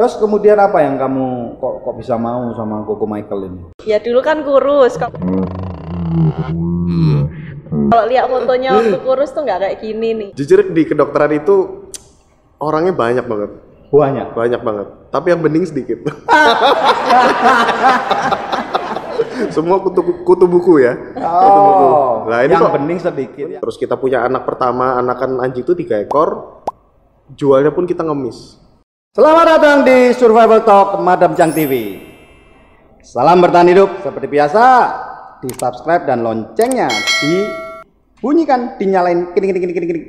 Terus kemudian apa yang kamu kok kok bisa mau sama Koko Michael ini? Ya dulu kan kurus. Kalau kalau lihat fotonya waktu kurus tuh nggak kayak gini nih. Jujur di kedokteran itu orangnya banyak banget. Banyak. Banyak banget. Tapi yang bening sedikit. Semua kutu, kutu buku ya. Kutu buku. Oh, Nah, ini yang kok- bening sedikit. Terus kita punya anak pertama, anakan anjing itu tiga ekor. Jualnya pun kita ngemis. Selamat datang di Survival Talk Madam Chang TV. Salam bertahan hidup seperti biasa. Di subscribe dan loncengnya dibunyikan, dinyalain kini kini kini kini kini.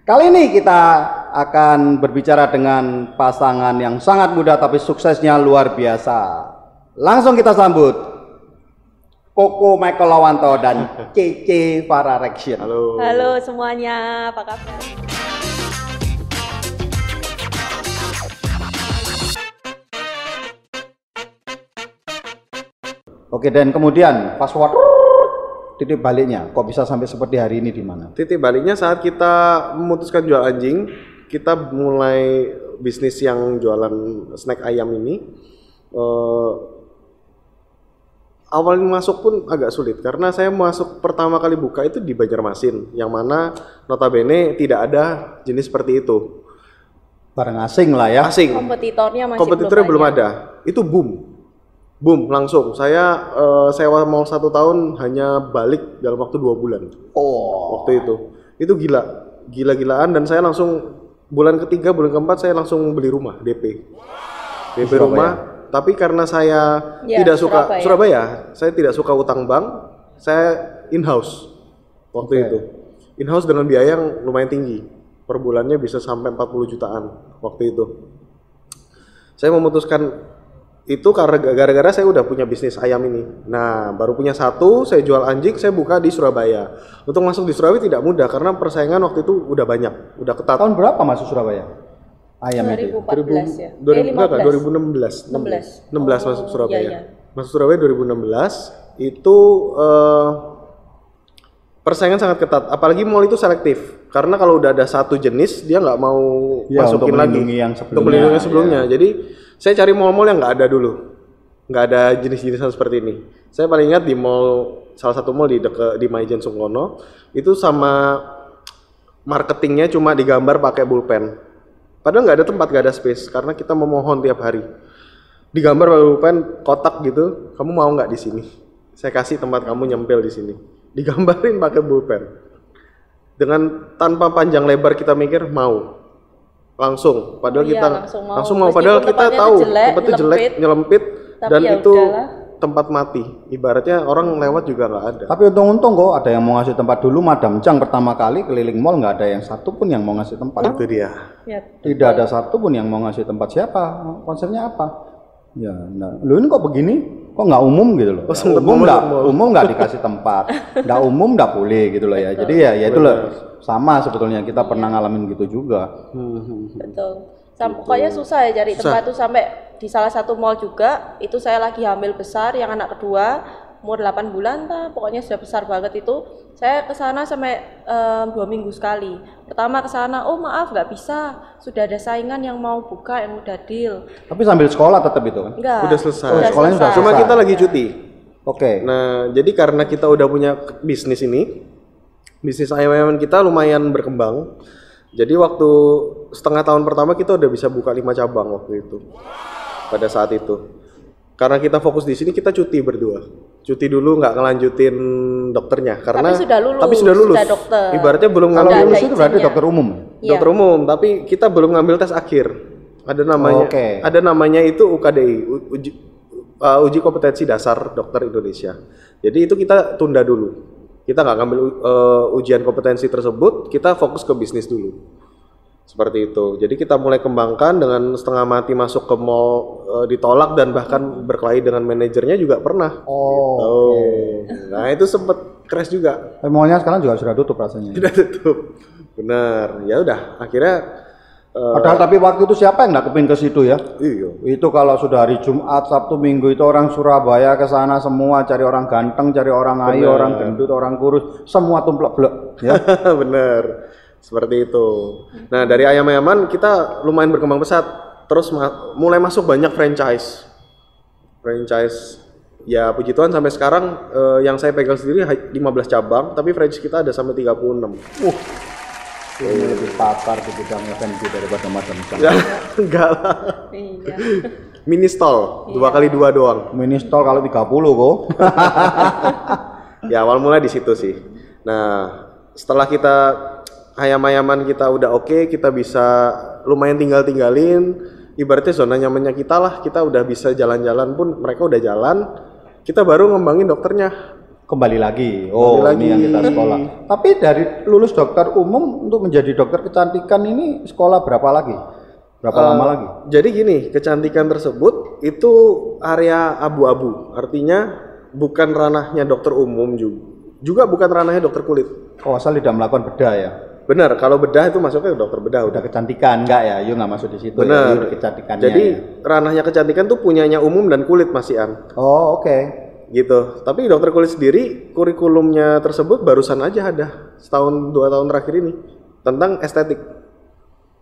Kali ini kita akan berbicara dengan pasangan yang sangat muda tapi suksesnya luar biasa. Langsung kita sambut Koko Michael Lawanto dan Cece Farah. Halo. Halo semuanya, apa kabar? Oke dan kemudian password titik baliknya kok bisa sampai seperti hari ini di mana? Titik baliknya saat kita memutuskan jual anjing, kita mulai bisnis yang jualan snack ayam ini. eh, awal masuk pun agak sulit karena saya masuk pertama kali buka itu di Banjarmasin, yang mana notabene tidak ada jenis seperti itu. Barang asing lah ya. Asing. Kompetitornya masih Kompetitornya belum banyak. ada. Itu boom. Boom langsung. Saya eh, sewa mall satu tahun hanya balik dalam waktu dua bulan. Oh. waktu itu itu gila gila-gilaan dan saya langsung bulan ketiga bulan keempat saya langsung beli rumah DP DP Surabaya? rumah tapi karena saya Ya, tidak suka Surabaya. Surabaya saya tidak suka utang bank saya in house waktu Oke. itu in house dengan biaya yang lumayan tinggi per bulannya bisa sampai 40 jutaan waktu itu saya memutuskan itu karena gara-gara saya udah punya bisnis ayam ini. Nah, baru punya satu, saya jual anjing, saya buka di Surabaya. Untuk masuk di Surabaya tidak mudah karena persaingan waktu itu udah banyak, udah ketat. Tahun berapa masuk Surabaya? Ayam itu. 2014 ya. 2000, eh, enggak, enggak, 15. 2016. 16 masuk Surabaya. iya, iya. Masuk Surabaya 2016 itu eh, persaingan sangat ketat. Apalagi mall itu selektif. Karena kalau udah ada satu jenis dia nggak mau Ya, masukin untuk lagi. melindungi yang Untuk sebelumnya, melindungi sebelumnya. Jadi saya cari mall-mall yang nggak ada dulu. Nggak ada jenis-jenisan seperti ini. Saya paling ingat di mall salah satu mall di deket di Maijen Sungkono itu sama marketingnya cuma digambar pakai pulpen. Padahal nggak ada tempat, nggak ada space karena kita memohon tiap hari. Digambar pakai pulpen kotak gitu, kamu mau nggak di sini? Saya kasih tempat kamu nyempil di sini. Digambarin pakai pulpen. Dengan tanpa panjang lebar kita mikir mau. Langsung, padahal Iya, kita langsung mau. padahal Meskipun kita tempatnya tahu jelek, tempat itu jelek, nyelempit, tapi dan ya itu udahlah. tempat mati. Ibaratnya orang lewat juga nggak ada. Tapi untung-untung kok ada yang mau ngasih tempat dulu Madam Chang pertama kali keliling mall nggak ada yang satu pun yang mau ngasih tempat. Itu dia. Ya, Tidak ada satu pun yang mau ngasih tempat siapa? Konsepnya apa? Ya, nah, lu ini kok begini? Kok nggak umum gitu loh? Oh, sempet umum nggak umum nggak dikasih tempat, nggak umum nggak boleh gitu loh ya. Jadi ya, ya itu loh sama sebetulnya kita pernah ngalamin gitu juga. betul. Sam pokoknya susah ya cari tempat tuh sampai di salah satu mall juga itu saya lagi hamil besar yang anak kedua umur 8 bulan ta pokoknya sudah besar banget itu saya ke sana sampai em, dua minggu sekali pertama ke sana oh maaf nggak bisa sudah ada saingan yang mau buka yang udah deal Tapi sambil sekolah tetap itu kan? enggak Udah selesai. Oh, sekolahnya sudah Cuma kita lagi cuti. Oke. Nah, jadi karena kita udah punya bisnis ini, bisnis ayam-ayaman kita lumayan berkembang. Jadi waktu setengah tahun pertama kita udah bisa buka lima cabang waktu itu. Pada saat itu. Karena kita fokus di sini kita cuti berdua. Cuti dulu nggak ngelanjutin dokternya karena Tapi sudah lulus, tapi sudah lulus. sudah dokter. Ibaratnya belum ngambil lulus itu berarti dokter umum. Iya. dokter umum, tapi kita belum ngambil tes akhir. Ada namanya, Oke. ada namanya itu UKDI, uji, uh, uji kompetensi dasar dokter Indonesia. Jadi itu kita tunda dulu. Kita nggak ngambil uh, ujian kompetensi tersebut, kita fokus ke bisnis dulu. Seperti itu. Jadi kita mulai kembangkan dengan setengah mati masuk ke mall uh, ditolak dan bahkan berkelahi dengan manajernya juga pernah. Oh. Oh. Nah itu sempet crash juga. Tapi mallnya sekarang juga sudah tutup rasanya. Tidak tutup. Benar. Ya udah, akhirnya uh, Padahal tapi waktu itu siapa yang nggak kepin ke situ ya? iya. Itu kalau sudah hari Jumat, Sabtu, Minggu itu orang Surabaya ke sana semua cari orang ganteng, cari orang ayu, orang gendut, orang kurus, semua tumplek-blek ya. Bener. Seperti itu. Nah, dari ayam-ayaman kita lumayan berkembang pesat. terus ma- mulai masuk banyak franchise franchise ya puji Tuhan sampai sekarang eh, yang saya pegang sendiri ha- 15 cabang tapi franchise kita ada sampai 36 Uh, ini lebih pakar di bidang F&B daripada Madam Chang. ya enggak lah Iya. mini stall dua kali dua doang Mini stall kalau 30 kok. ya awal mulai di situ sih. Nah, setelah kita ayam-ayaman kita udah oke, kita bisa lumayan tinggal-tinggalin, ibaratnya zona nyamannya kita lah, kita udah bisa jalan-jalan pun mereka udah jalan, kita baru ngembangin dokternya. Kembali lagi. Oh, Kembali ini yang lagi. kita sekolah. Tapi dari lulus dokter umum untuk menjadi dokter kecantikan ini sekolah berapa lagi? Berapa lama lagi? Jadi gini, kecantikan tersebut itu area abu-abu, artinya bukan ranahnya dokter umum juga, juga bukan ranahnya dokter kulit. Oh, asal tidak melakukan bedah ya. Benar, kalau bedah itu masuknya ke dokter bedah udah. Kecantikan enggak ya? Yuk nggak masuk di situ ya. Benar. Yuk kecantikannya. Jadi ya. ranahnya kecantikan tuh punyanya umum dan kulit Mas Ian. Oh, oke. Gitu. Tapi dokter kulit sendiri kurikulumnya tersebut barusan aja ada setahun dua tahun terakhir ini tentang estetik.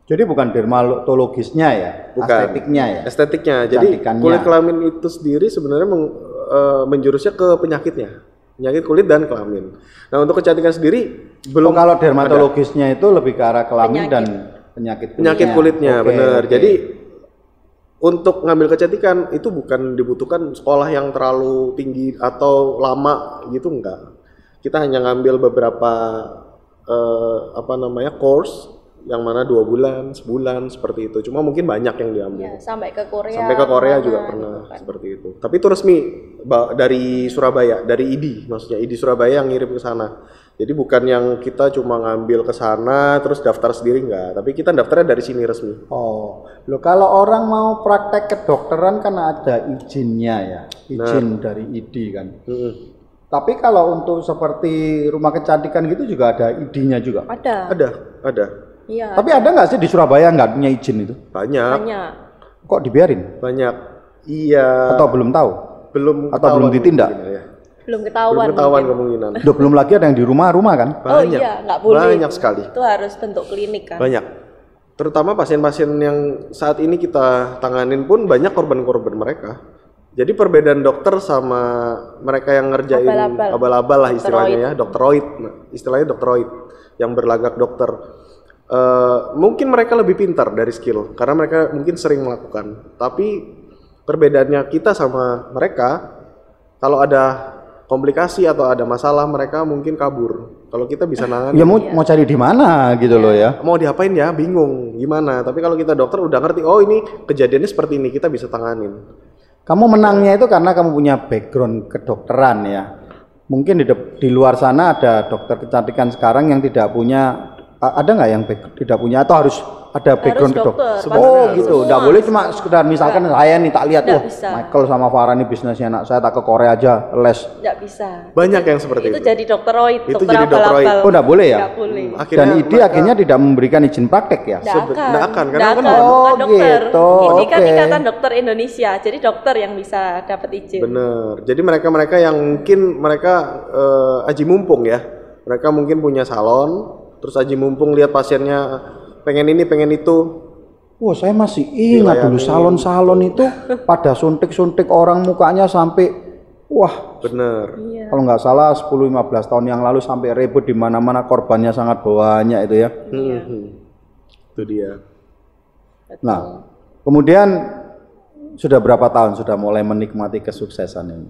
Jadi bukan dermatologisnya ya, Bukan. estetiknya ya. Estetiknya. Jadi kulit kelamin itu sendiri sebenarnya meng- eh, menjurusnya ke penyakitnya. Penyakit kulit dan kelamin. Nah, untuk kecantikan sendiri belum Oh, kalau dermatologisnya itu lebih ke arah kelamin Penyakit. dan penyakit kulitnya. penyakit kulitnya Oke, bener oke. jadi untuk ngambil kecantikan itu bukan dibutuhkan sekolah yang terlalu tinggi atau lama gitu enggak kita hanya ngambil beberapa eh, apa namanya course yang mana dua bulan sebulan seperti itu cuma mungkin banyak yang diambil Ya, sampai ke Korea. sampai ke Korea juga gitu pernah kan. seperti itu tapi itu resmi dari Surabaya dari ID maksudnya ID Surabaya yang ngirim ke sana jadi bukan yang kita cuma ngambil ke sana terus daftar sendiri enggak tapi kita daftarnya dari sini resmi Oh, lo kalau orang mau praktek kedokteran kan ada izinnya ya, izin dari ID kan. Mm-mm. Tapi kalau untuk seperti rumah kecantikan gitu juga ada ID-nya juga. Ada. Ada, ada. Iya. Tapi ada nggak sih di Surabaya nggak punya izin itu? Banyak, Banyak. Kok dibiarin? banyak. Iya, Atau belum tahu? belum atau belum ditindak? ya. Belum Belum ketahuan. ketahuan mungkin. kemungkinan. Duh, belum lagi ada yang di rumah-rumah kan? Oh Banyak. iya, nggak boleh. Banyak sekali. Itu harus bentuk klinik kan. Banyak. Terutama pasien-pasien yang saat ini kita tanganin pun banyak korban-korban mereka. Jadi perbedaan dokter sama mereka yang ngerjain Abal-abal. abal-abal lah istilahnya Dokteroid. ya, dokteroid. Istilahnya dokteroid yang berlagak dokter. Eh, mungkin mereka lebih pintar dari skill karena mereka mungkin sering melakukan. Tapi perbedaannya kita sama mereka kalau ada komplikasi atau ada masalah mereka mungkin kabur. Kalau kita bisa nangani Ya mau mau cari di mana gitu loh ya. mau diapain ya bingung gimana tapi kalau kita dokter udah ngerti oh ini kejadiannya seperti ini kita bisa tanganin Kamu menangnya itu karena kamu punya background kedokteran ya. Mungkin di, di luar sana ada dokter kecantikan sekarang yang tidak punya ada nggak yang back- tidak punya atau harus ada background dokter, kedok- pasti Oh harus. gitu, nggak Semua, boleh cuma sekedar misalkan saya nih tak lihat Nggak wah bisa. Michael sama Farah nih bisnisnya enak, saya tak ke Korea aja les. Nggak bisa. banyak yang seperti Itu itu, jadi dokteroid, Itu dokter jadi dokteroid. abal-abal. Oh nggak boleh ya? Nggak boleh. Dan ID akhirnya tidak memberikan izin praktek ya. Nggak Sebe- akan. nggak akan, karena Nggak kan akan, Oh, bukan dokter. gitu, Ini kan oke. ikatan dokter Indonesia, jadi dokter yang bisa dapat izin. bener jadi mereka mereka yang mungkin mereka eh, aji mumpung ya mereka mungkin punya salon terus aji mumpung lihat pasiennya pengen ini pengen itu Wah saya masih ingat dulu salon-salon itu pada suntik-suntik orang mukanya sampai wah bener Iya. kalau nggak salah 10-15 tahun yang lalu sampai ribut di mana-mana korbannya sangat banyak itu ya. Mhm. itu dia Nah kemudian sudah berapa tahun sudah mulai menikmati kesuksesan ini?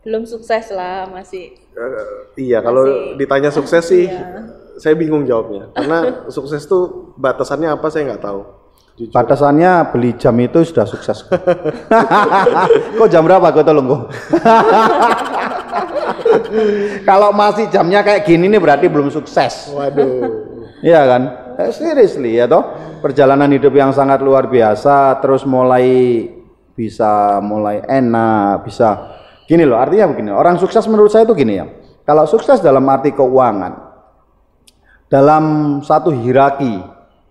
Belum sukses lah, masih. Eh, iya kalau Masih- ditanya sukses sih Iya. Saya bingung jawabnya karena sukses tuh batasannya apa saya nggak tahu jujur Batasannya beli jam itu sudah sukses. kok jam berapa kok tolong kok? Kalau masih jamnya kayak gini nih berarti belum sukses. waduh Iya kan? Eh, seriously ya toh. Perjalanan hidup yang sangat luar biasa terus mulai bisa mulai enak, bisa gini loh, artinya begini. Orang sukses menurut saya itu gini ya. Kalau sukses dalam arti keuangan dalam satu hierarki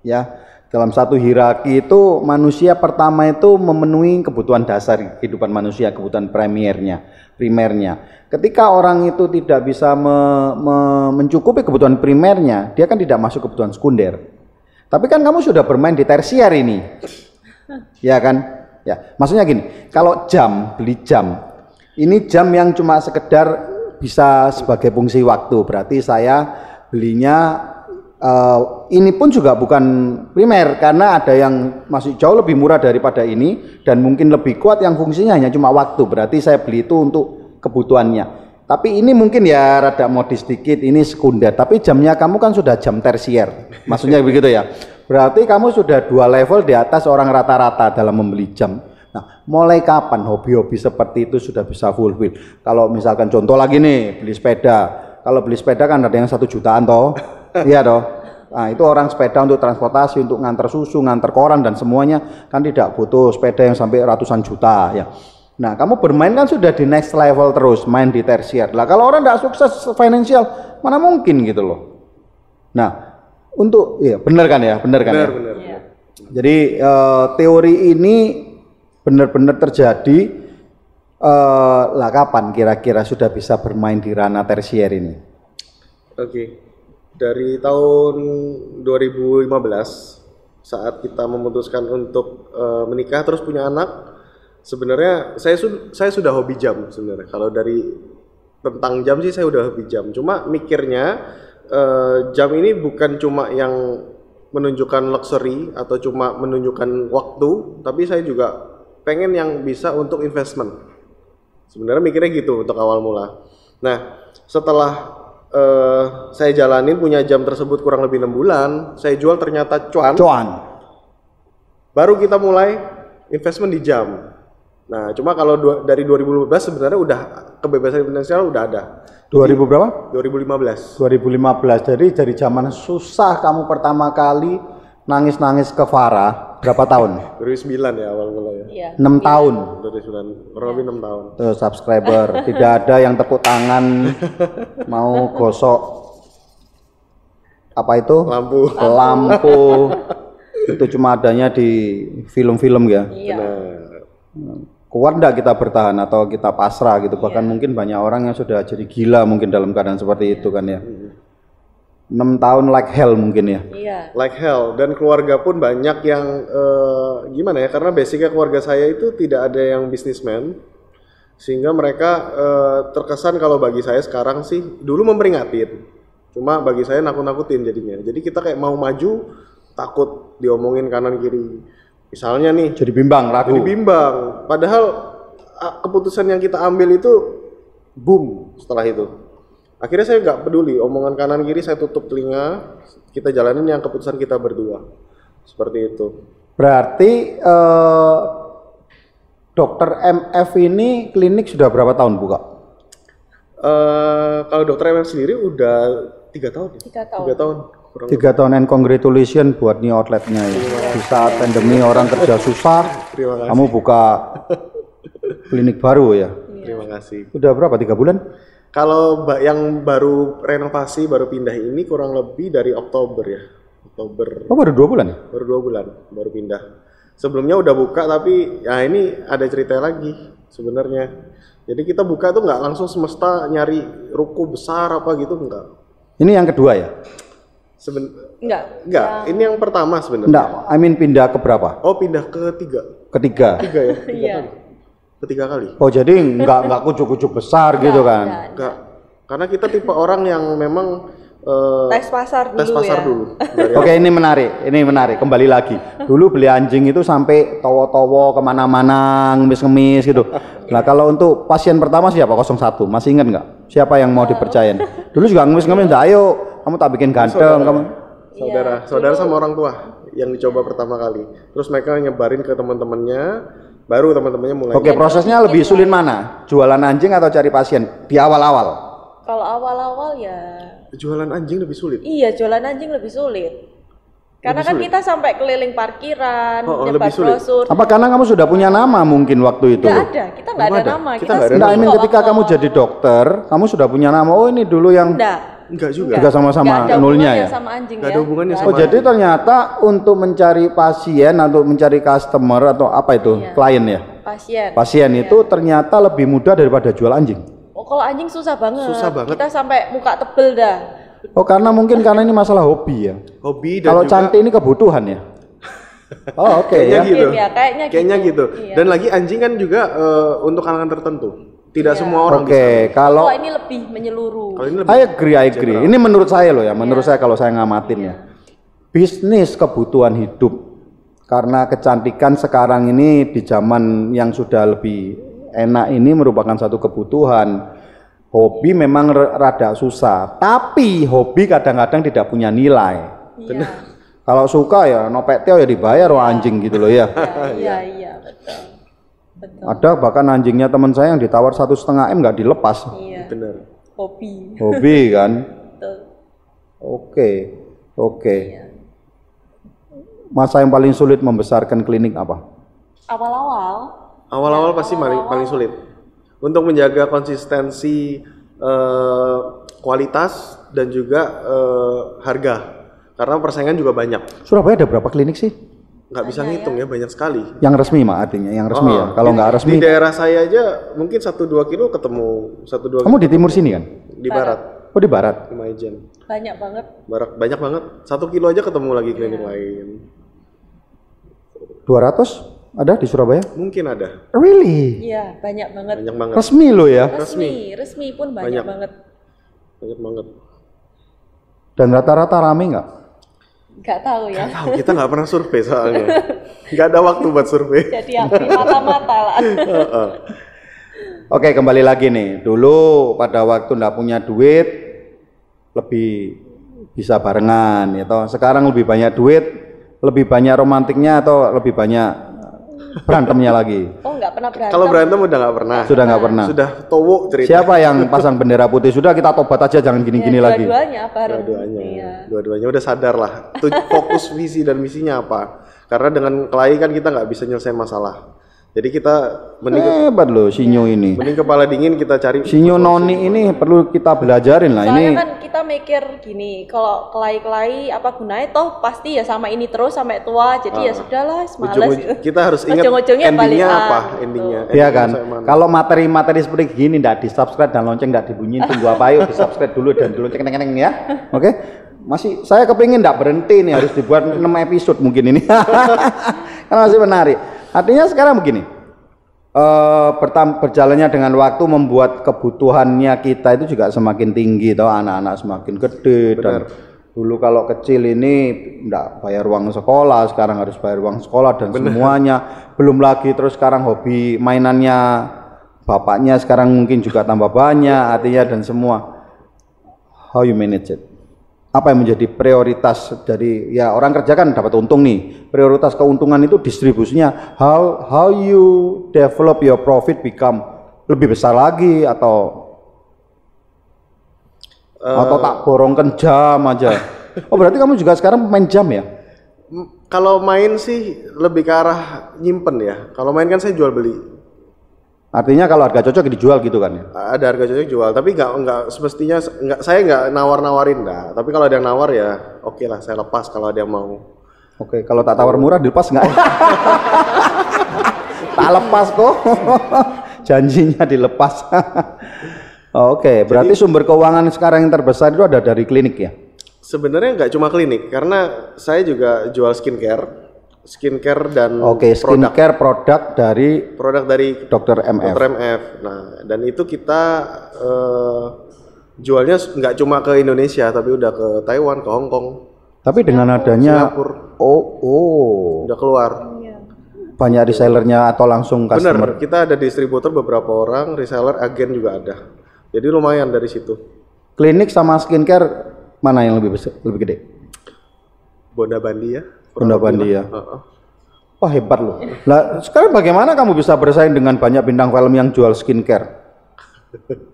ya, dalam satu hierarki itu manusia pertama itu memenuhi kebutuhan dasar kehidupan manusia, kebutuhan primernya, primernya. Ketika orang itu tidak bisa me- me- mencukupi kebutuhan primernya, dia kan tidak masuk kebutuhan sekunder. Tapi kan kamu sudah bermain di tersier ini. Ya kan? Ya, maksudnya gini, kalau jam, beli jam, ini jam yang cuma sekedar bisa sebagai fungsi waktu. Berarti saya belinya eh, ini pun juga bukan primer karena ada yang masih jauh lebih murah daripada ini dan mungkin lebih kuat yang fungsinya hanya cuma waktu. Berarti saya beli itu untuk kebutuhannya. Tapi ini mungkin ya rada modis sedikit, ini sekunder. Tapi jamnya kamu kan sudah jam tersier, maksudnya begitu ya. Berarti kamu sudah dua level di atas orang rata-rata dalam membeli jam. Nah, mulai kapan hobi-hobi seperti itu sudah bisa fulfill? Kalau misalkan contoh lagi nih, beli sepeda. Kalau beli sepeda kan ada yang satu jutaan toh, iya toh. Nah, itu orang sepeda untuk transportasi, untuk ngantar susu, ngantar koran dan semuanya kan tidak butuh sepeda yang sampai ratusan juta ya. Nah, kamu bermain kan sudah di next level terus, main di tersier. Lah kalau orang tidak sukses financial, mana mungkin gitu loh. Nah, untuk iya benar kan ya, benar kan Benar, ya. benar. Iya. Jadi eh, teori ini benar-benar terjadi eh, lah kapan kira-kira sudah bisa bermain di ranah tersier ini? Oke. Dari tahun 2015 saat kita memutuskan untuk eh, menikah terus punya anak, sebenarnya saya su- saya sudah hobi jam sebenarnya. Kalau dari tentang jam sih saya udah hobi jam. Cuma mikirnya eh, jam ini bukan cuma yang menunjukkan luxury atau cuma menunjukkan waktu, tapi saya juga pengen yang bisa untuk investment. Sebenarnya mikirnya gitu untuk awal mula. Nah, setelah eh, saya jalanin punya jam tersebut kurang lebih enam bulan, saya jual ternyata cuan. Cuan. Baru kita mulai investment di jam. Nah, cuma kalau dua- dari 2015 sebenarnya udah kebebasan finansial udah ada. 2000 berapa? 2015. 2015. Jadi dari zaman susah kamu pertama kali nangis-nangis ke Farah berapa tahun? 2009 ya awal mula ya. Iya. 6 tahun. 2009, kurang lebih 6 tahun. Tuh subscriber, tidak ada yang tepuk tangan mau gosok apa itu? Lampu. Lampu. itu cuma adanya di film-film ya. Iya. Nah, Kuat enggak kita bertahan atau kita pasrah gitu. Bahkan mungkin banyak orang yang sudah jadi gila mungkin dalam keadaan seperti itu kan ya. 6 tahun like hell mungkin ya. Iya. like hell. Dan keluarga pun banyak yang eh, gimana ya karena basicnya keluarga saya itu tidak ada yang bisnismen sehingga mereka eh, terkesan kalau bagi saya sekarang sih dulu memperingatin cuma bagi saya nakut-nakutin jadinya. Jadi kita kayak mau maju takut diomongin kanan kiri. Misalnya nih Jadi bimbang, ragu. jadi bimbang. Padahal ah, keputusan yang kita ambil itu boom setelah itu akhirnya saya nggak peduli omongan kanan kiri saya tutup telinga kita jalanin yang keputusan kita berdua seperti itu Berarti eh, dokter MF ini klinik sudah berapa tahun buka? eh kalau dokter MF sendiri udah tiga tahun ya? Tiga tahun. tiga tahun kurang Tiga tahun and congratulations buat new outletnya ya. Di saat pandemi orang kerja susah, terima kasih kamu buka klinik baru ya. terima kasih Udah berapa? Tiga bulan? Kalau yang baru renovasi baru pindah ini kurang lebih dari Oktober ya Oktober Oh baru dua bulan ya? baru dua bulan baru pindah sebelumnya udah buka tapi ya ini ada cerita lagi sebenarnya jadi kita buka tuh nggak langsung semesta nyari ruko besar apa gitu enggak Ini yang kedua ya? Seben Enggak. enggak ini yang pertama sebenarnya Enggak, I mean pindah ke berapa? oh pindah ke tiga Ketiga. tiga ya tiga Iya. Ketiga kali Oh jadi enggak enggak kucuk-kucuk besar gitu kan? Enggak. enggak karena kita tipe orang yang memang eh, Tes pasar dulu tes pasar ya. dulu Oke ini menarik, ini menarik. Kembali lagi. Dulu beli anjing itu sampai towo-towo ke mana-mana, ngemis-ngemis gitu. Nah kalau untuk pasien pertama siapa? 01. Masih ingat nggak? Siapa yang mau dipercayain? Dulu juga ngemis-ngemis. "Dah, Ayo, kamu tak bikin ganteng. Kamu. saudara saudara sama orang tua yang dicoba pertama kali terus mereka nyebarin ke teman-temannya baru teman-temannya mulai Oke prosesnya lebih sulit mana? Jualan anjing atau cari pasien di awal-awal? Kalau awal-awal ya jualan anjing lebih sulit iya jualan anjing lebih sulit. Karena kan kita sampai keliling parkiran, Oh, oh, nyebar lebih sulit. brosur. Apa karena kamu sudah punya nama mungkin waktu itu? Enggak ada, kita enggak ada, ada. nama. Kita nggak ada Enggak, mean sendiri ketika kamu jadi dokter, kamu sudah punya nama. Oh ini dulu yang Enggak. Enggak juga juga sama-sama hubungannya ya? sama anjing Nggak ya. ada hubungannya Nggak Oh sama jadi ternyata untuk mencari pasien atau mencari customer atau apa itu Iya. klien ya? pasien. Pasien itu ternyata lebih mudah daripada jual anjing. Oh, kalau anjing susah banget. Susah banget. Kita sampai muka tebel dah. Oh karena mungkin karena ini masalah hobi ya. hobi dan Kalau juga cantik ini kebutuhan ya. Oh, oke Kayaknya ya. gitu. Ya, kayaknya Kayaknya gitu. gitu. Iya. Dan lagi anjing kan juga eh, untuk kalangan tertentu. Tidak Iya. semua orang Oke, bisa. kalau ini lebih menyeluruh. Kalau ini lebih I agree, I agree. Ini menurut saya loh ya, menurut saya kalau saya ngamatin ya. Bisnis kebutuhan hidup. Karena kecantikan sekarang ini di zaman yang sudah lebih enak ini merupakan satu kebutuhan. Hobi memang rada susah, tapi hobi kadang-kadang tidak punya nilai. Iya. Kalau suka ya nopet teo ya dibayar oh anjing gitu loh ya. Iya, iya, betul. Betul. Ada bahkan anjingnya teman saya yang ditawar satu setengah m nggak dilepas. Iya. benar. Hobi. Hobi kan. Betul. Oke, oke. Iya. Masa yang paling sulit membesarkan klinik apa? Awal-awal Awal-awal pasti paling, paling sulit. Untuk menjaga konsistensi eh, kualitas dan juga eh, harga. Karena persaingan juga banyak. Surabaya ada berapa klinik sih? Nggak bisa ngitung ya, banyak sekali. Yang resmi mah artinya, yang resmi Oh, ya. Kalau nggak resmi, Di daerah saya aja mungkin 1-2 kilo ketemu 1-2 kamu di timur sini kan? di barat. Oh di barat. Di Maijen. banyak banget. Barat banyak banget. Satu kilo aja ketemu lagi klinik Iya. lain. 200 ada di Surabaya? Mungkin ada. Really? Iya, banyak banget. Banyak banget. Resmi lo ya? Resmi, resmi pun banyak, Banyak. banget. Banyak banget. Dan rata-rata rame nggak? Nggak tahu ya. Tahu kita nggak pernah survei soalnya. Nggak ada waktu buat survei. Jadi api mata-mata lah. Oke kembali lagi nih. Dulu pada waktu nggak punya duit lebih bisa barengan, ya toh. Sekarang lebih banyak duit, lebih banyak romantiknya atau lebih banyak berantemnya lagi? Oh, nggak pernah berantem. Kalau berantem udah nggak pernah. Sudah nggak pernah. Sudah towo cerita. Siapa yang pasang bendera putih? Sudah kita tobat aja, jangan gini-gini Ya, lagi. Dua-duanya bareng. Dua-duanya. Iya. Dua-duanya udah sadar lah. Fokus visi dan misinya apa. Karena dengan kelahi kan kita nggak bisa nyelesain masalah. Jadi kita mending, Hebat loh Sinyo ini. mending kepala dingin kita cari Sinyo Noni ini perlu kita belajarin lah. Soalnya Ini kan kita mikir gini, kalau kelai-kelai apa gunanya toh pasti ya sama ini terus sampai tua. Jadi ya sudahlah, malas. ujung- kita harus ingat endingnya balik, apa ah, gitu. endingnya. Iya Endingnya kan. Kalau materi-materi seperti gini ndak di subscribe dan lonceng ndak dibunyiin tunggu apa yuk di subscribe dulu dan di lonceng neng neng ya. Oke. Masih saya kepingin ndak berhenti nih harus dibuat 6 episode mungkin ini. kan masih menarik. Artinya sekarang begini. bertam- berjalannya dengan waktu membuat kebutuhannya kita itu juga semakin tinggi toh anak-anak semakin gede dan dulu kalau kecil ini ndak bayar uang sekolah sekarang harus bayar uang sekolah dan semuanya. Belum lagi terus sekarang hobi mainannya bapaknya sekarang mungkin juga tambah banyak artinya dan semua. How you manage it apa yang menjadi prioritas dari ya orang kerja kan dapat untung nih prioritas keuntungan itu distribusinya how how you develop your profit become lebih besar lagi atau atau tak borongkan jam aja oh berarti kamu juga sekarang main jam ya Kalau main sih lebih ke arah nyimpen ya. Kalau main kan saya jual beli. Artinya kalau harga cocok dijual gitu kan ya Ada harga cocok jual, tapi nggak nggak semestinya nggak saya nggak nawar-nawarin dah. Tapi kalau ada yang nawar ya oke lah saya lepas kalau ada yang mau. Oke, kalau tak tawar murah dilepas nggak? tak lepas kok. Janjinya dilepas. Oke, berarti sumber keuangan sekarang yang terbesar itu ada dari klinik ya? Sebenarnya nggak cuma klinik, karena saya juga jual skincare, skincare dan Oke, produk skincare produk dari produk dari Dr. MF. Dr. MF. Nah, dan itu kita eh, jualnya nggak cuma ke Indonesia, tapi udah ke Taiwan, ke Hong Kong, Tapi dengan adanya Singapura, oh oh udah keluar. Iya. banyak resellernya atau langsung Bener, customer. kita ada distributor beberapa orang, reseller, agen juga ada. Jadi lumayan dari situ. Klinik sama skincare mana yang lebih besar, lebih gede? Bonda Bandi ya. Ya. Heeh. Wah hebat loh. Lah sekarang bagaimana kamu bisa bersaing dengan banyak bintang film yang jual skincare?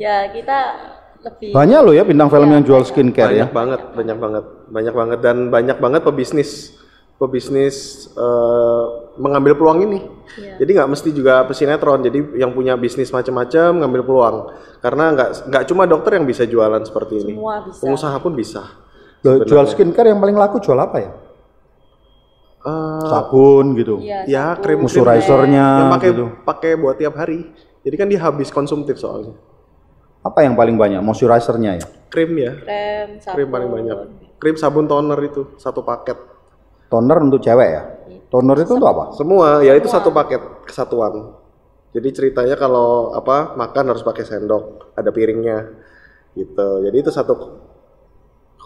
Ya kita lebih Banyak loh ya bintang film yang jual skincare ya. banyak banget, banyak banget, banyak banget dan banyak banget pebisnis, pebisnis eh, mengambil peluang ini. Iya. Jadi nggak mesti juga pesinetron. Jadi yang punya bisnis macam-macam ngambil peluang. Karena nggak nggak cuma dokter yang bisa jualan seperti ini. semua bisa. Pengusaha pun bisa. Loh, jual skincare yang paling laku jual apa ya? Eh, Sabun gitu. Iya, ya krim Moisturizernya yang pakai gitu. pakai buat tiap hari. Jadi kan dia habis konsumtif soalnya. Apa yang paling banyak? Moisturizernya ya. Krim ya, krem, sabun. krim paling banyak. Krim sabun toner itu satu paket. toner untuk cewek ya. Toner itu untuk apa? Semua ya itu satu paket kesatuan. Jadi ceritanya kalau apa makan harus pakai sendok, ada piringnya gitu. Jadi itu satu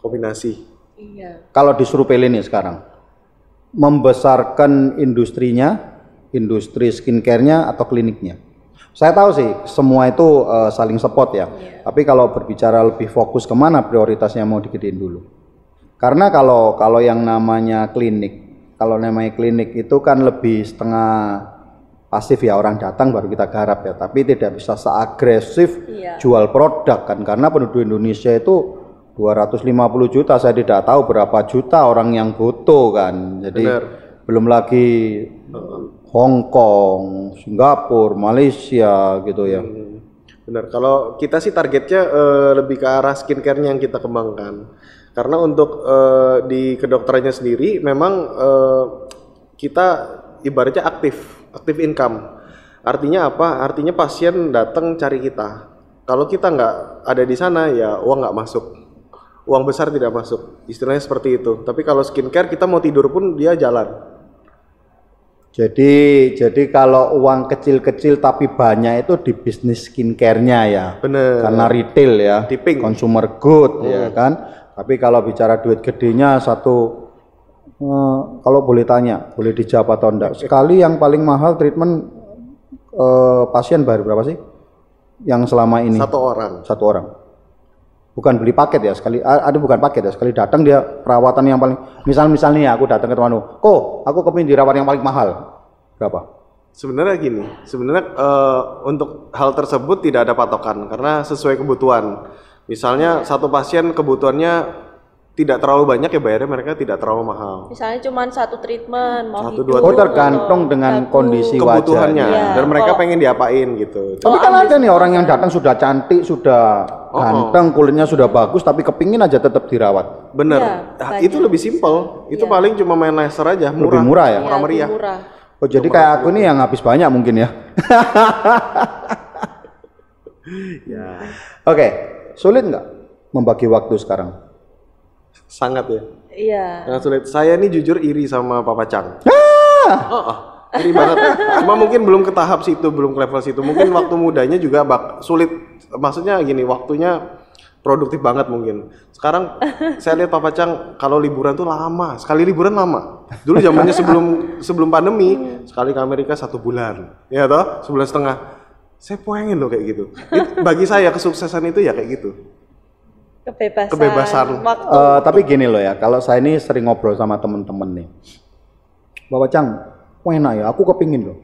kombinasi. Iya. Kalau disuruh pilih nih sekarang, membesarkan industrinya, industri skincare-nya atau kliniknya? Saya tahu sih semua itu eh, saling support ya. Tapi kalau berbicara lebih fokus ke mana prioritasnya mau digedein dulu? Karena kalau kalau yang namanya klinik, kalau namanya klinik itu kan lebih setengah pasif ya orang datang baru kita garap ya. Tapi tidak bisa seagresif Iya. jual produk kan karena penduduk Indonesia itu 250 juta saya tidak tahu berapa juta orang yang butuh kan. Jadi Benar. belum lagi Hong Kong, Singapura, Malaysia gitu ya. Hmm, Benar. Kalau kita sih targetnya eh, lebih ke arah skincare-nya yang kita kembangkan. Karena untuk eh, di kedokterannya sendiri memang eh, kita ibaratnya aktif, aktif income. Artinya apa? Artinya pasien datang cari kita. Kalau kita nggak ada di sana ya uang nggak masuk. Uang besar tidak masuk. Istilahnya seperti itu. Tapi kalau skincare kita mau tidur pun dia jalan. Jadi jadi kalau uang kecil-kecil tapi banyak itu di bisnis skincare-nya ya. Bener. Karena retail ya, Tipping. consumer good ya kan. Tapi kalau bicara duit gedenya satu eh, kalau boleh tanya, boleh dijawab atau enggak? Sekali yang paling mahal treatment eh, pasien bayar berapa sih? Yang selama ini Satu orang. satu orang. Bukan beli paket ya sekali, ada bukan paket ya sekali datang dia perawatan yang paling misal misalnya aku datang ke temanku, kok aku kepingin dirawat yang paling mahal berapa? Sebenarnya gini, sebenarnya eh, untuk hal tersebut tidak ada patokan karena sesuai kebutuhan. Misalnya satu pasien kebutuhannya tidak terlalu banyak ya bayarnya mereka tidak terlalu mahal. Misalnya cuma satu treatment, mau Satu, hidup, dua Oh tergantung dengan bagus. kondisi Kebutuhannya Iya. dan mereka Kalau- pengen diapain gitu. Tapi kan ada nih orang yang datang sudah cantik, sudah Oh, ganteng, kulitnya sudah bagus, tapi kepingin aja tetap dirawat. Bener, Iya, banyak. itu lebih simpel. Itu paling cuma main laser aja, murah. Lebih murah ya? Iya, Murah meriah. murah. Oh jadi kayak aku ini yang habis banyak mungkin ya. Ya, Oke, sulit nggak membagi waktu sekarang? Sangat ya. Iya. Sangat sulit. Saya ini jujur iri sama Papa Chang. Ah! Oh, oh, iri banget. Cuma mungkin belum ke tahap situ, belum ke level situ. Mungkin waktu mudanya juga bak sulit. Maksudnya gini, waktunya produktif banget mungkin. Sekarang saya lihat Papa Chang kalau liburan tuh lama, sekali liburan lama. Dulu zamannya sebelum sebelum pandemi, sekali ke Amerika satu bulan, ya toh, sebulan setengah. Saya pengen loh kayak gitu. It- bagi saya kesuksesan itu ya kayak gitu. Kebebasan. Kebebasan. Waktu. Eh, tapi gini loh ya, kalau saya ini sering ngobrol sama temen-temen nih. Bapak Cang, enak ya, aku kepingin loh.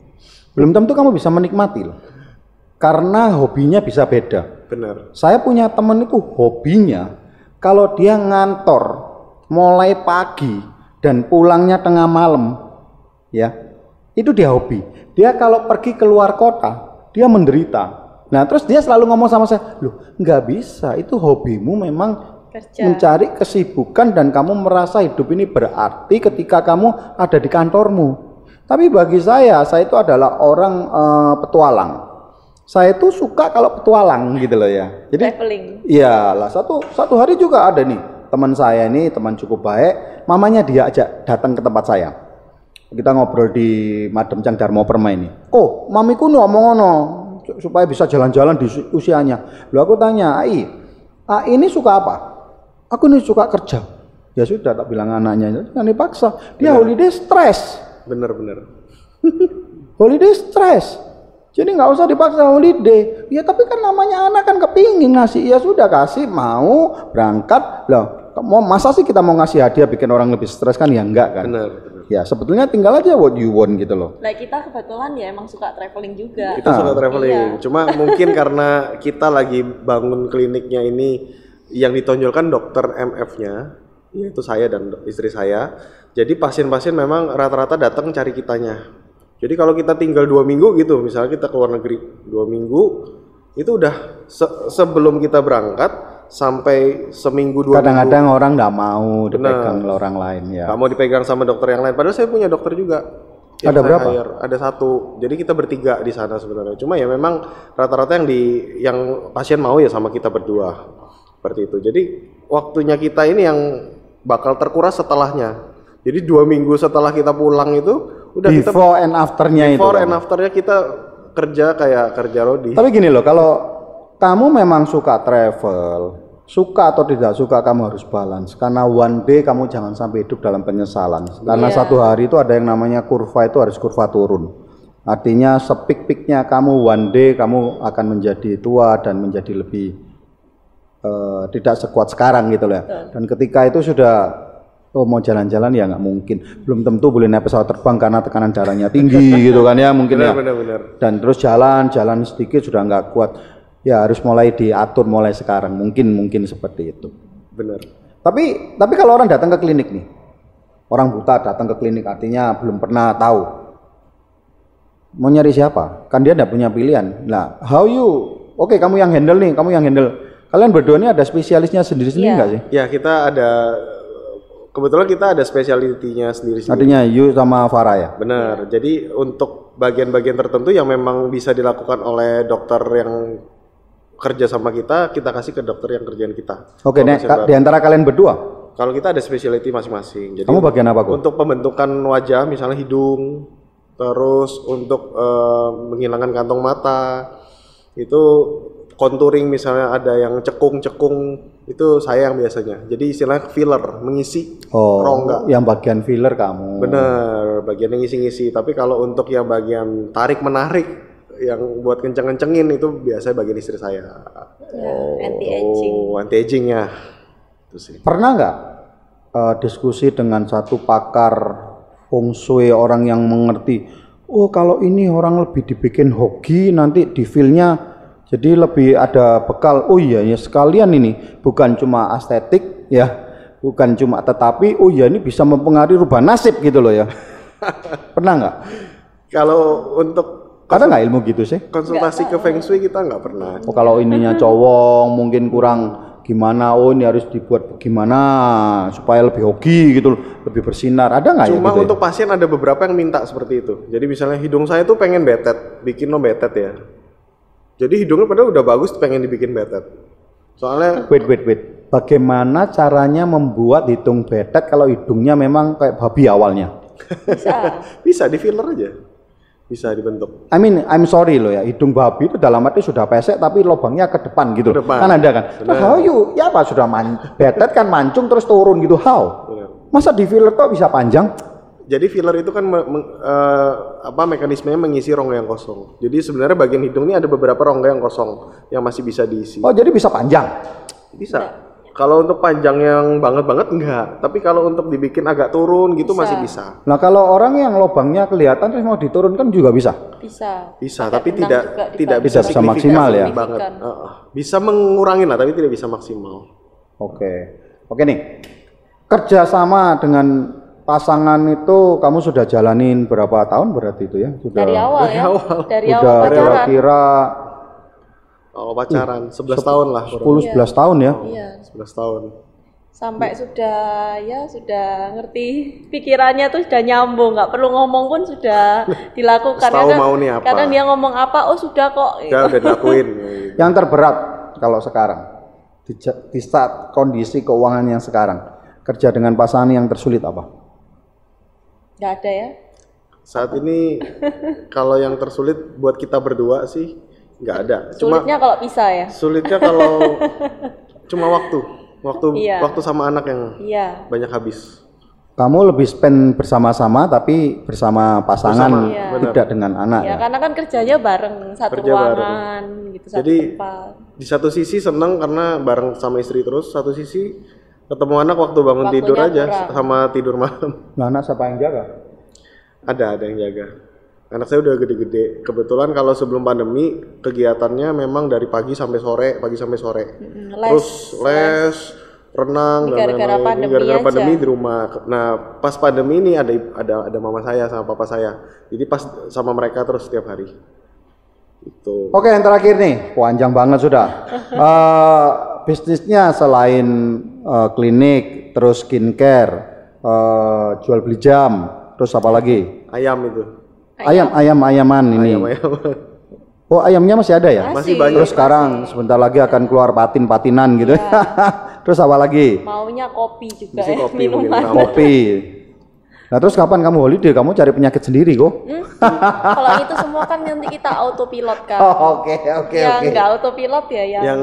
Belum tentu kamu bisa menikmati loh. Karena hobinya bisa beda. Benar. Saya punya temen itu hobinya kalau dia ngantor mulai pagi dan pulangnya tengah malam, ya itu dia hobi. Dia kalau pergi keluar kota, dia menderita. Nah terus dia selalu ngomong sama saya, loh nggak bisa, itu hobimu memang Kerja. mencari kesibukan dan kamu merasa hidup ini berarti ketika kamu ada di kantormu. Tapi bagi saya, saya itu adalah orang eh, petualang. Saya itu suka kalau petualang gitu loh ya. Jadi Traveling. Iya lah satu satu hari juga ada nih teman saya ini teman cukup baik, mamanya dia ajak datang ke tempat saya. Kita ngobrol di Madem Cang Darmo Permai ini. Kok mamiku ngomong ngono supaya bisa jalan-jalan di usi- usianya. Lalu aku tanya, "Ai, ah, ini suka apa?" Aku ini suka kerja. Ya sudah tak bilang anaknya, jangan dipaksa. Dia holiday stress. Benar-benar. Holiday stress. Jadi nggak usah dipaksa holiday. Ya tapi kan namanya anak kan kepingin ngasih. Ya sudah kasih mau berangkat. Loh, mau masa sih kita mau ngasih hadiah bikin orang lebih stres kan ya enggak kan? Benar. Ya sebetulnya tinggal aja what you want gitu loh. Nah kita kebetulan ya emang suka traveling juga. Kita suka traveling. Iya. Cuma mungkin karena kita lagi bangun kliniknya ini yang ditonjolkan dokter MF-nya, yaitu saya dan istri saya. Jadi pasien-pasien memang rata-rata datang cari kitanya. Jadi kalau kita tinggal dua minggu gitu, misalnya kita keluar negeri dua minggu, itu udah se- sebelum kita berangkat sampai seminggu dua minggu. Kadang-kadang orang nggak mau dipegang oleh orang lain ya. Nggak mau dipegang sama dokter yang lain. Padahal saya punya dokter juga. Ada berapa? hire. Ada satu. Jadi kita bertiga di sana sebenarnya. Cuma ya memang rata-rata yang di yang pasien mau ya sama kita berdua. Seperti itu. Jadi waktunya kita ini yang bakal terkuras setelahnya. Jadi dua minggu setelah kita pulang itu udah kita Before and afternya itu. before and afternya kita kerja kayak kerja rodi. Tapi gini loh, kalau kamu memang suka travel, suka atau tidak suka kamu harus balance. Karena one day kamu jangan sampai hidup dalam penyesalan. Karena Iya. satu hari itu ada yang namanya kurva itu harus kurva turun. Artinya sepik-piknya kamu one day kamu akan menjadi tua dan menjadi lebih eh, tidak sekuat sekarang gitu loh ya. Dan ketika itu sudah oh mau jalan-jalan ya nggak mungkin. Belum tentu boleh naik pesawat terbang karena tekanan darahnya tinggi gitu kan ya mungkin ya Benar-benar. dan terus jalan jalan sedikit sudah nggak kuat ya harus mulai diatur mulai sekarang. Mungkin mungkin seperti itu. Benar. tapi tapi kalau orang datang ke klinik nih orang buta datang ke klinik artinya belum pernah tahu. Mau nyari siapa? Kan dia tidak punya pilihan. Nah how you? Oke kamu yang handle nih kamu yang handle. Kalian berdua ini ada spesialisnya sendiri-sendiri Iya. nggak sih? Ya kita ada kebetulan kita ada speciality-nya sendiri-sendiri. artinya you sama Farah ya? Benar. Jadi untuk bagian-bagian tertentu yang memang bisa dilakukan oleh dokter yang kerja sama kita, kita kasih ke dokter yang kerjaan kita. oke nek di antara kalian berdua Kalau kita ada specialty masing-masing. Jadi kamu bagian apa kok untuk pembentukan wajah, misalnya hidung, terus untuk eh, menghilangkan kantong mata, itu contouring misalnya ada yang cekung-cekung itu saya yang biasanya. Jadi istilahnya filler, mengisi oh rongga. yang bagian filler kamu Bener, bagian yang ngisi-ngisi. Tapi kalau untuk yang bagian tarik menarik, yang buat kenceng-kencengin itu biasanya bagian istri saya. Ya, anti aging. Oh, anti aging ya. Itu sih. Pernah nggak eh, diskusi dengan satu pakar feng shui orang yang mengerti? Oh kalau ini orang lebih dibikin hoki nanti di feel-nya jadi lebih ada bekal. Oh iya ya sekalian ini bukan cuma estetik ya, bukan cuma tetapi oh iya ini bisa mempengaruhi rubah nasib gitu loh ya. Pernah nggak? Kalau untuk Ada nggak ilmu gitu sih? konsultasi ke Feng Shui kita nggak pernah. Oh kalau ininya cowok mungkin kurang gimana? Oh ini harus dibuat gimana supaya lebih hoki gitu loh, lebih bersinar. Ada nggak ya Cuma gitu? ya? untuk pasien ada beberapa yang minta seperti itu. Jadi misalnya hidung saya tuh pengen betet, bikin lo betet ya. Jadi hidungnya padahal udah bagus pengen dibikin betet. Soalnya Wait, wait, wait. Bagaimana caranya membuat hidung betet kalau hidungnya memang kayak babi awalnya? Bisa. bisa di filler aja. Bisa dibentuk. I mean, I'm sorry loh ya, hidung babi itu dalam arti sudah pesek tapi lubangnya ke depan gitu. Ke depan. Kan ada kan? Terus how you? Ya apa sudah man betet kan mancung terus turun gitu. How? Masa di filler kok bisa panjang? Jadi filler itu kan me- meng- eh, apa mekanismenya mengisi rongga yang kosong. Jadi sebenarnya bagian hidung ini ada beberapa rongga yang kosong yang masih bisa diisi. Oh, jadi bisa panjang. Bisa. Kalau untuk panjang yang banget-banget enggak, tapi kalau untuk dibikin agak turun gitu masih bisa. Nah, kalau orang yang lubangnya kelihatan terus mau diturunkan juga bisa. Bisa. Bisa, tapi tidak tidak bisa bisa maksimal ya? banget. Bisa mengurangi lah, tapi tidak bisa maksimal. Oke. Oke nih. Kerja sama dengan pasangan itu kamu sudah jalanin berapa tahun berarti itu ya? Sudah Dari awal ya. Dari awal sudah pacaran. kira-kira Kalau pacaran 11 tahun lah, kurang 10 11 tahun ya. Iya. 11 tahun. Sampai sudah ya sudah ngerti pikirannya tuh sudah nyambung, nggak perlu ngomong pun sudah dilakukan. Tahu Kadang- mau nih apa. Kadang dia ngomong apa, oh sudah kok. Udah udah dilakuin. Yang terberat kalau sekarang di, di saat kondisi keuangan yang sekarang kerja dengan pasangan yang tersulit apa? Nggak ada ya. Saat ini kalau yang tersulit buat kita berdua sih nggak ada. Cuma Sulitnya kalau bisa ya. sulitnya kalau cuma waktu, waktu Iya. waktu sama anak yang Iya. banyak habis. Kamu lebih spend bersama-sama tapi bersama pasangan Bersama, Iya. tidak dengan anak Ya ya. karena kan kerjanya bareng satu Kerja ruangan gitu satu Jadi tempat. di satu sisi seneng karena bareng sama istri terus, satu sisi ketemu anak waktu bangun Waktunya tidur aja kurang. sama tidur malam. Nah, anak siapa yang jaga? Ada ada yang jaga. Anak saya udah gede-gede. Kebetulan kalau sebelum pandemi kegiatannya memang dari pagi sampai sore, pagi sampai sore. Mm, les, Terus les, renang Ini dan gara-gara lain-lain. Gara-gara aja. pandemi di rumah. Nah, pas pandemi ini ada ada ada mama saya sama papa saya. Jadi pas sama mereka terus setiap hari. Itu. Oke, yang terakhir nih, panjang banget sudah. Eh, bisnisnya selain eh, klinik, terus skincare, eh, jual beli jam, terus apa lagi? Ayam itu. Ayam, ayam, ayaman ini. Ayam-ayam. Oh, ayamnya masih ada ya? Masih banyak. Terus sekarang sebentar lagi akan keluar patin-patinan gitu. terus apa lagi? Maunya kopi juga Bisa ya, kopi minuman. Kopi. Nah terus kapan kamu holiday? Kamu cari penyakit sendiri kok? Hmm? Kalau itu semua kan nanti kita autopilot kan. Oh, oke oke yang oke. nggak autopilot ya yang, yang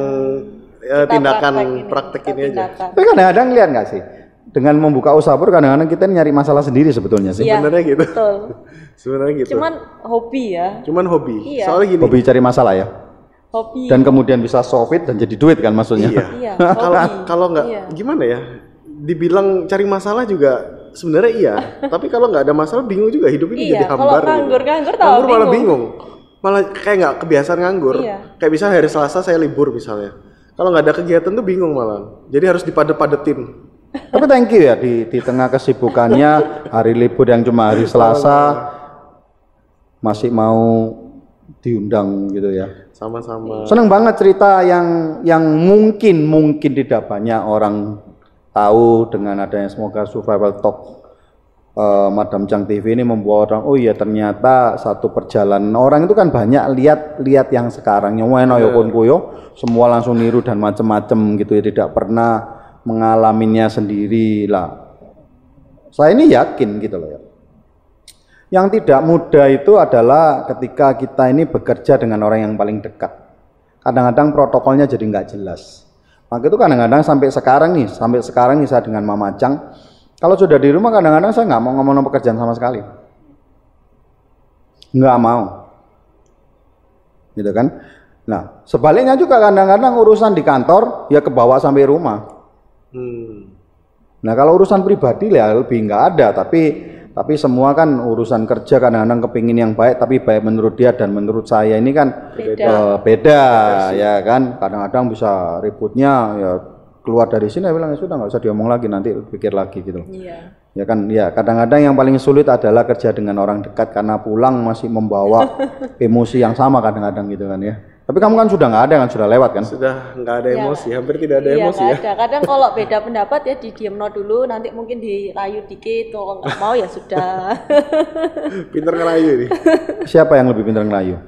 eh, kita tindakan praktekin praktek kita ini aja. Tapi kadang-kadang lihat nggak sih? Dengan membuka usaha pun kadang-kadang kita nyari masalah sendiri sebetulnya sih. Iya, Sebenarnya gitu. Betul. Sebenarnya gitu. Cuman hobi ya. Cuman hobi. Iya. Soalnya gini. Hobi cari masalah ya. Hobi. Dan kemudian bisa solve it dan jadi duit kan maksudnya. Iya. Iya, Kalau hobi. kalau nggak Iya. gimana ya? Dibilang cari masalah juga sebenarnya iya. Tapi kalau nggak ada masalah bingung juga hidup ini Iya, jadi kalau hambar. gitu. nganggur- nganggur tahu Nganggur malah bingung. bingung. Malah kayak nggak kebiasaan nganggur. Iya. Kayak bisa hari Selasa saya libur misalnya. Kalau nggak ada kegiatan tuh bingung malah. Jadi harus dipadet-padetin. Tapi thank you ya di, di tengah kesibukannya hari libur yang cuma hari Selasa masih mau diundang gitu ya. Sama-sama. Seneng banget cerita yang yang mungkin mungkin tidak banyak orang tahu dengan adanya semoga survival talk eh, Madam Chang TV ini membawa orang oh iya ternyata satu perjalanan orang itu kan banyak lihat lihat yang sekarang yang yo kuyo semua langsung niru dan macem-macem gitu ya tidak pernah mengalaminya sendiri lah saya ini yakin gitu loh ya yang tidak mudah itu adalah ketika kita ini bekerja dengan orang yang paling dekat. Kadang-kadang protokolnya jadi nggak jelas. Maka itu kadang-kadang sampai sekarang nih, sampai sekarang nih saya dengan Mama Cang, kalau sudah di rumah kadang-kadang saya nggak mau ngomong pekerjaan sama sekali. Nggak mau. Gitu kan. Nah, sebaliknya juga kadang-kadang urusan di kantor ya kebawa sampai rumah. Hmm. Nah kalau urusan pribadi ya lebih nggak ada, tapi tapi semua kan urusan kerja kadang-kadang kepingin yang baik, tapi baik menurut dia dan menurut saya ini kan Beda. eh, beda ya kan. Kadang-kadang bisa ributnya ya keluar dari sini ya bilang ya sudah nggak usah diomong lagi nanti pikir lagi gitu. Iya. Ya kan, ya kadang-kadang yang paling sulit adalah kerja dengan orang dekat karena pulang masih membawa emosi yang sama kadang-kadang gitu kan ya. Tapi kamu kan sudah nggak ada kan, sudah lewat kan? Sudah nggak ada Iya. emosi, hampir tidak ada iya, emosi ya. ada. Kadang kalau beda pendapat ya didiamno dulu, nanti mungkin dirayu dikit, kalau nggak mau ya sudah. Pinter ngerayu ini. Siapa yang lebih pintar ngelayu?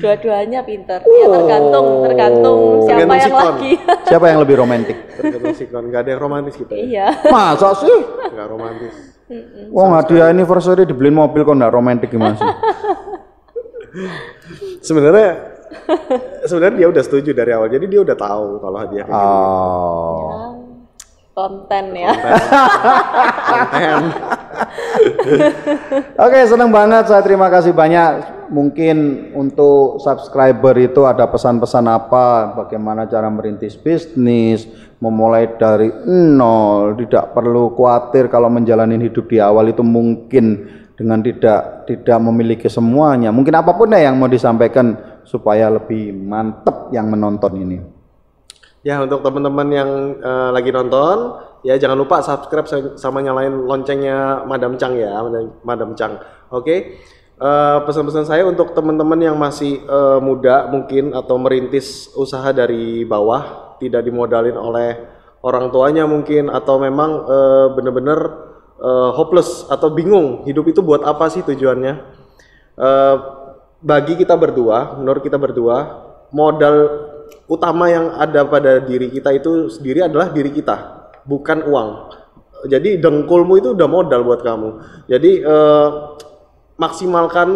Dua-duanya pinter. Ya tergantung, tergantung siapa Tergantung yang sikon. lagi. Siapa yang lebih romantis? Tergantung sikon, nggak ada yang romantis kita. ya. iya. Masa sih? Nggak romantis. Wong hadiah anniversary dibeliin mobil kok nggak romantis gimana sih? Sebenarnya sebenarnya dia udah setuju dari awal. Jadi dia udah tahu kalau hadiah kayak gitu. Oh. Konten ya. Konten. Oke, senang banget. Saya terima kasih banyak. Mungkin untuk subscriber itu ada pesan-pesan apa, bagaimana cara merintis bisnis, memulai dari nol, tidak perlu khawatir kalau menjalani hidup di awal itu mungkin dengan tidak tidak memiliki semuanya. Mungkin apa pun ya yang mau disampaikan supaya lebih mantep yang menonton ini. Ya untuk teman-teman yang eh, lagi nonton, ya jangan lupa subscribe sa- sama nyalain loncengnya Madam Chang ya, Madam- Chang. Oke. Eh, pesan-pesan saya untuk teman-teman yang masih eh, muda mungkin atau merintis usaha dari bawah, tidak dimodalin oleh orang tuanya mungkin atau memang eh, benar-benar eh, hopeless atau bingung hidup itu buat apa sih tujuannya? Eh, bagi kita berdua, menurut kita berdua, modal utama yang ada pada diri kita itu sendiri adalah diri kita, bukan uang. Jadi dengkulmu itu udah modal buat kamu. Jadi eh, maksimalkan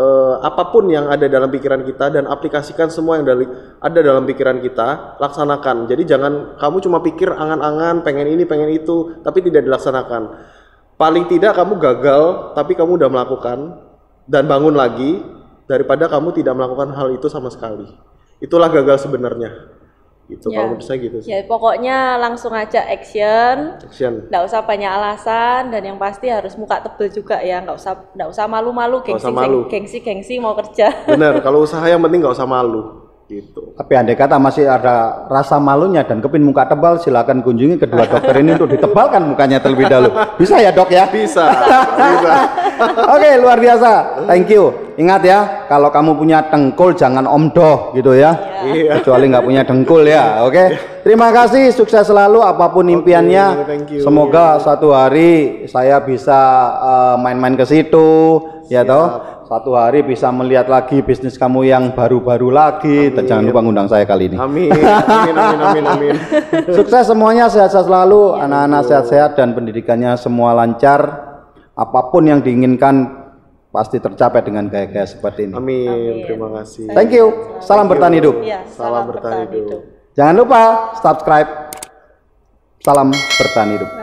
eh, apa pun yang ada dalam pikiran kita dan aplikasikan semua yang dari ada dalam pikiran kita, laksanakan. Jadi jangan kamu cuma pikir angan-angan, pengen ini, pengen itu, tapi tidak dilaksanakan. Paling tidak kamu gagal, tapi kamu udah melakukan dan bangun lagi daripada kamu tidak melakukan hal itu sama sekali. Itulah gagal sebenarnya. Itu Ya. kalau menurut saya gitu sih. Ya pokoknya langsung aja action. Action. Nggak usah banyak alasan dan yang pasti harus muka tebel juga ya. Nggak usah nggak usah malu-malu gengsi usah malu. gengsi gengsi mau kerja. Benar, kalau usaha yang penting nggak usah malu. Gitu. Tapi andai kata masih ada rasa malunya dan kepin muka tebal, silakan kunjungi kedua dokter ini untuk ditebalkan mukanya terlebih dahulu. Bisa ya dok ya? Bisa, bisa. Oke, luar biasa. Thank you. Ingat ya, kalau kamu punya dengkul jangan omdoh gitu ya. Iya. Kecuali nggak punya dengkul ya. Oke. Terima kasih, sukses selalu apa pun impiannya. thank you. Semoga satu hari saya bisa eh, main-main ke situ, ya toh. Satu hari bisa melihat lagi bisnis kamu yang baru-baru lagi. Dan jangan lupa ngundang saya kali ini. Amin, amin, amin, amin, amin. Sukses semuanya, sehat-sehat selalu, anak-anak sehat-sehat dan pendidikannya semua lancar. apa pun yang diinginkan pasti tercapai dengan gaya-gaya seperti ini. Amin. Terima kasih. Thank you. Salam bertahan hidup. Iya, Salam bertahan hidup. Jangan lupa subscribe. Salam bertahan hidup.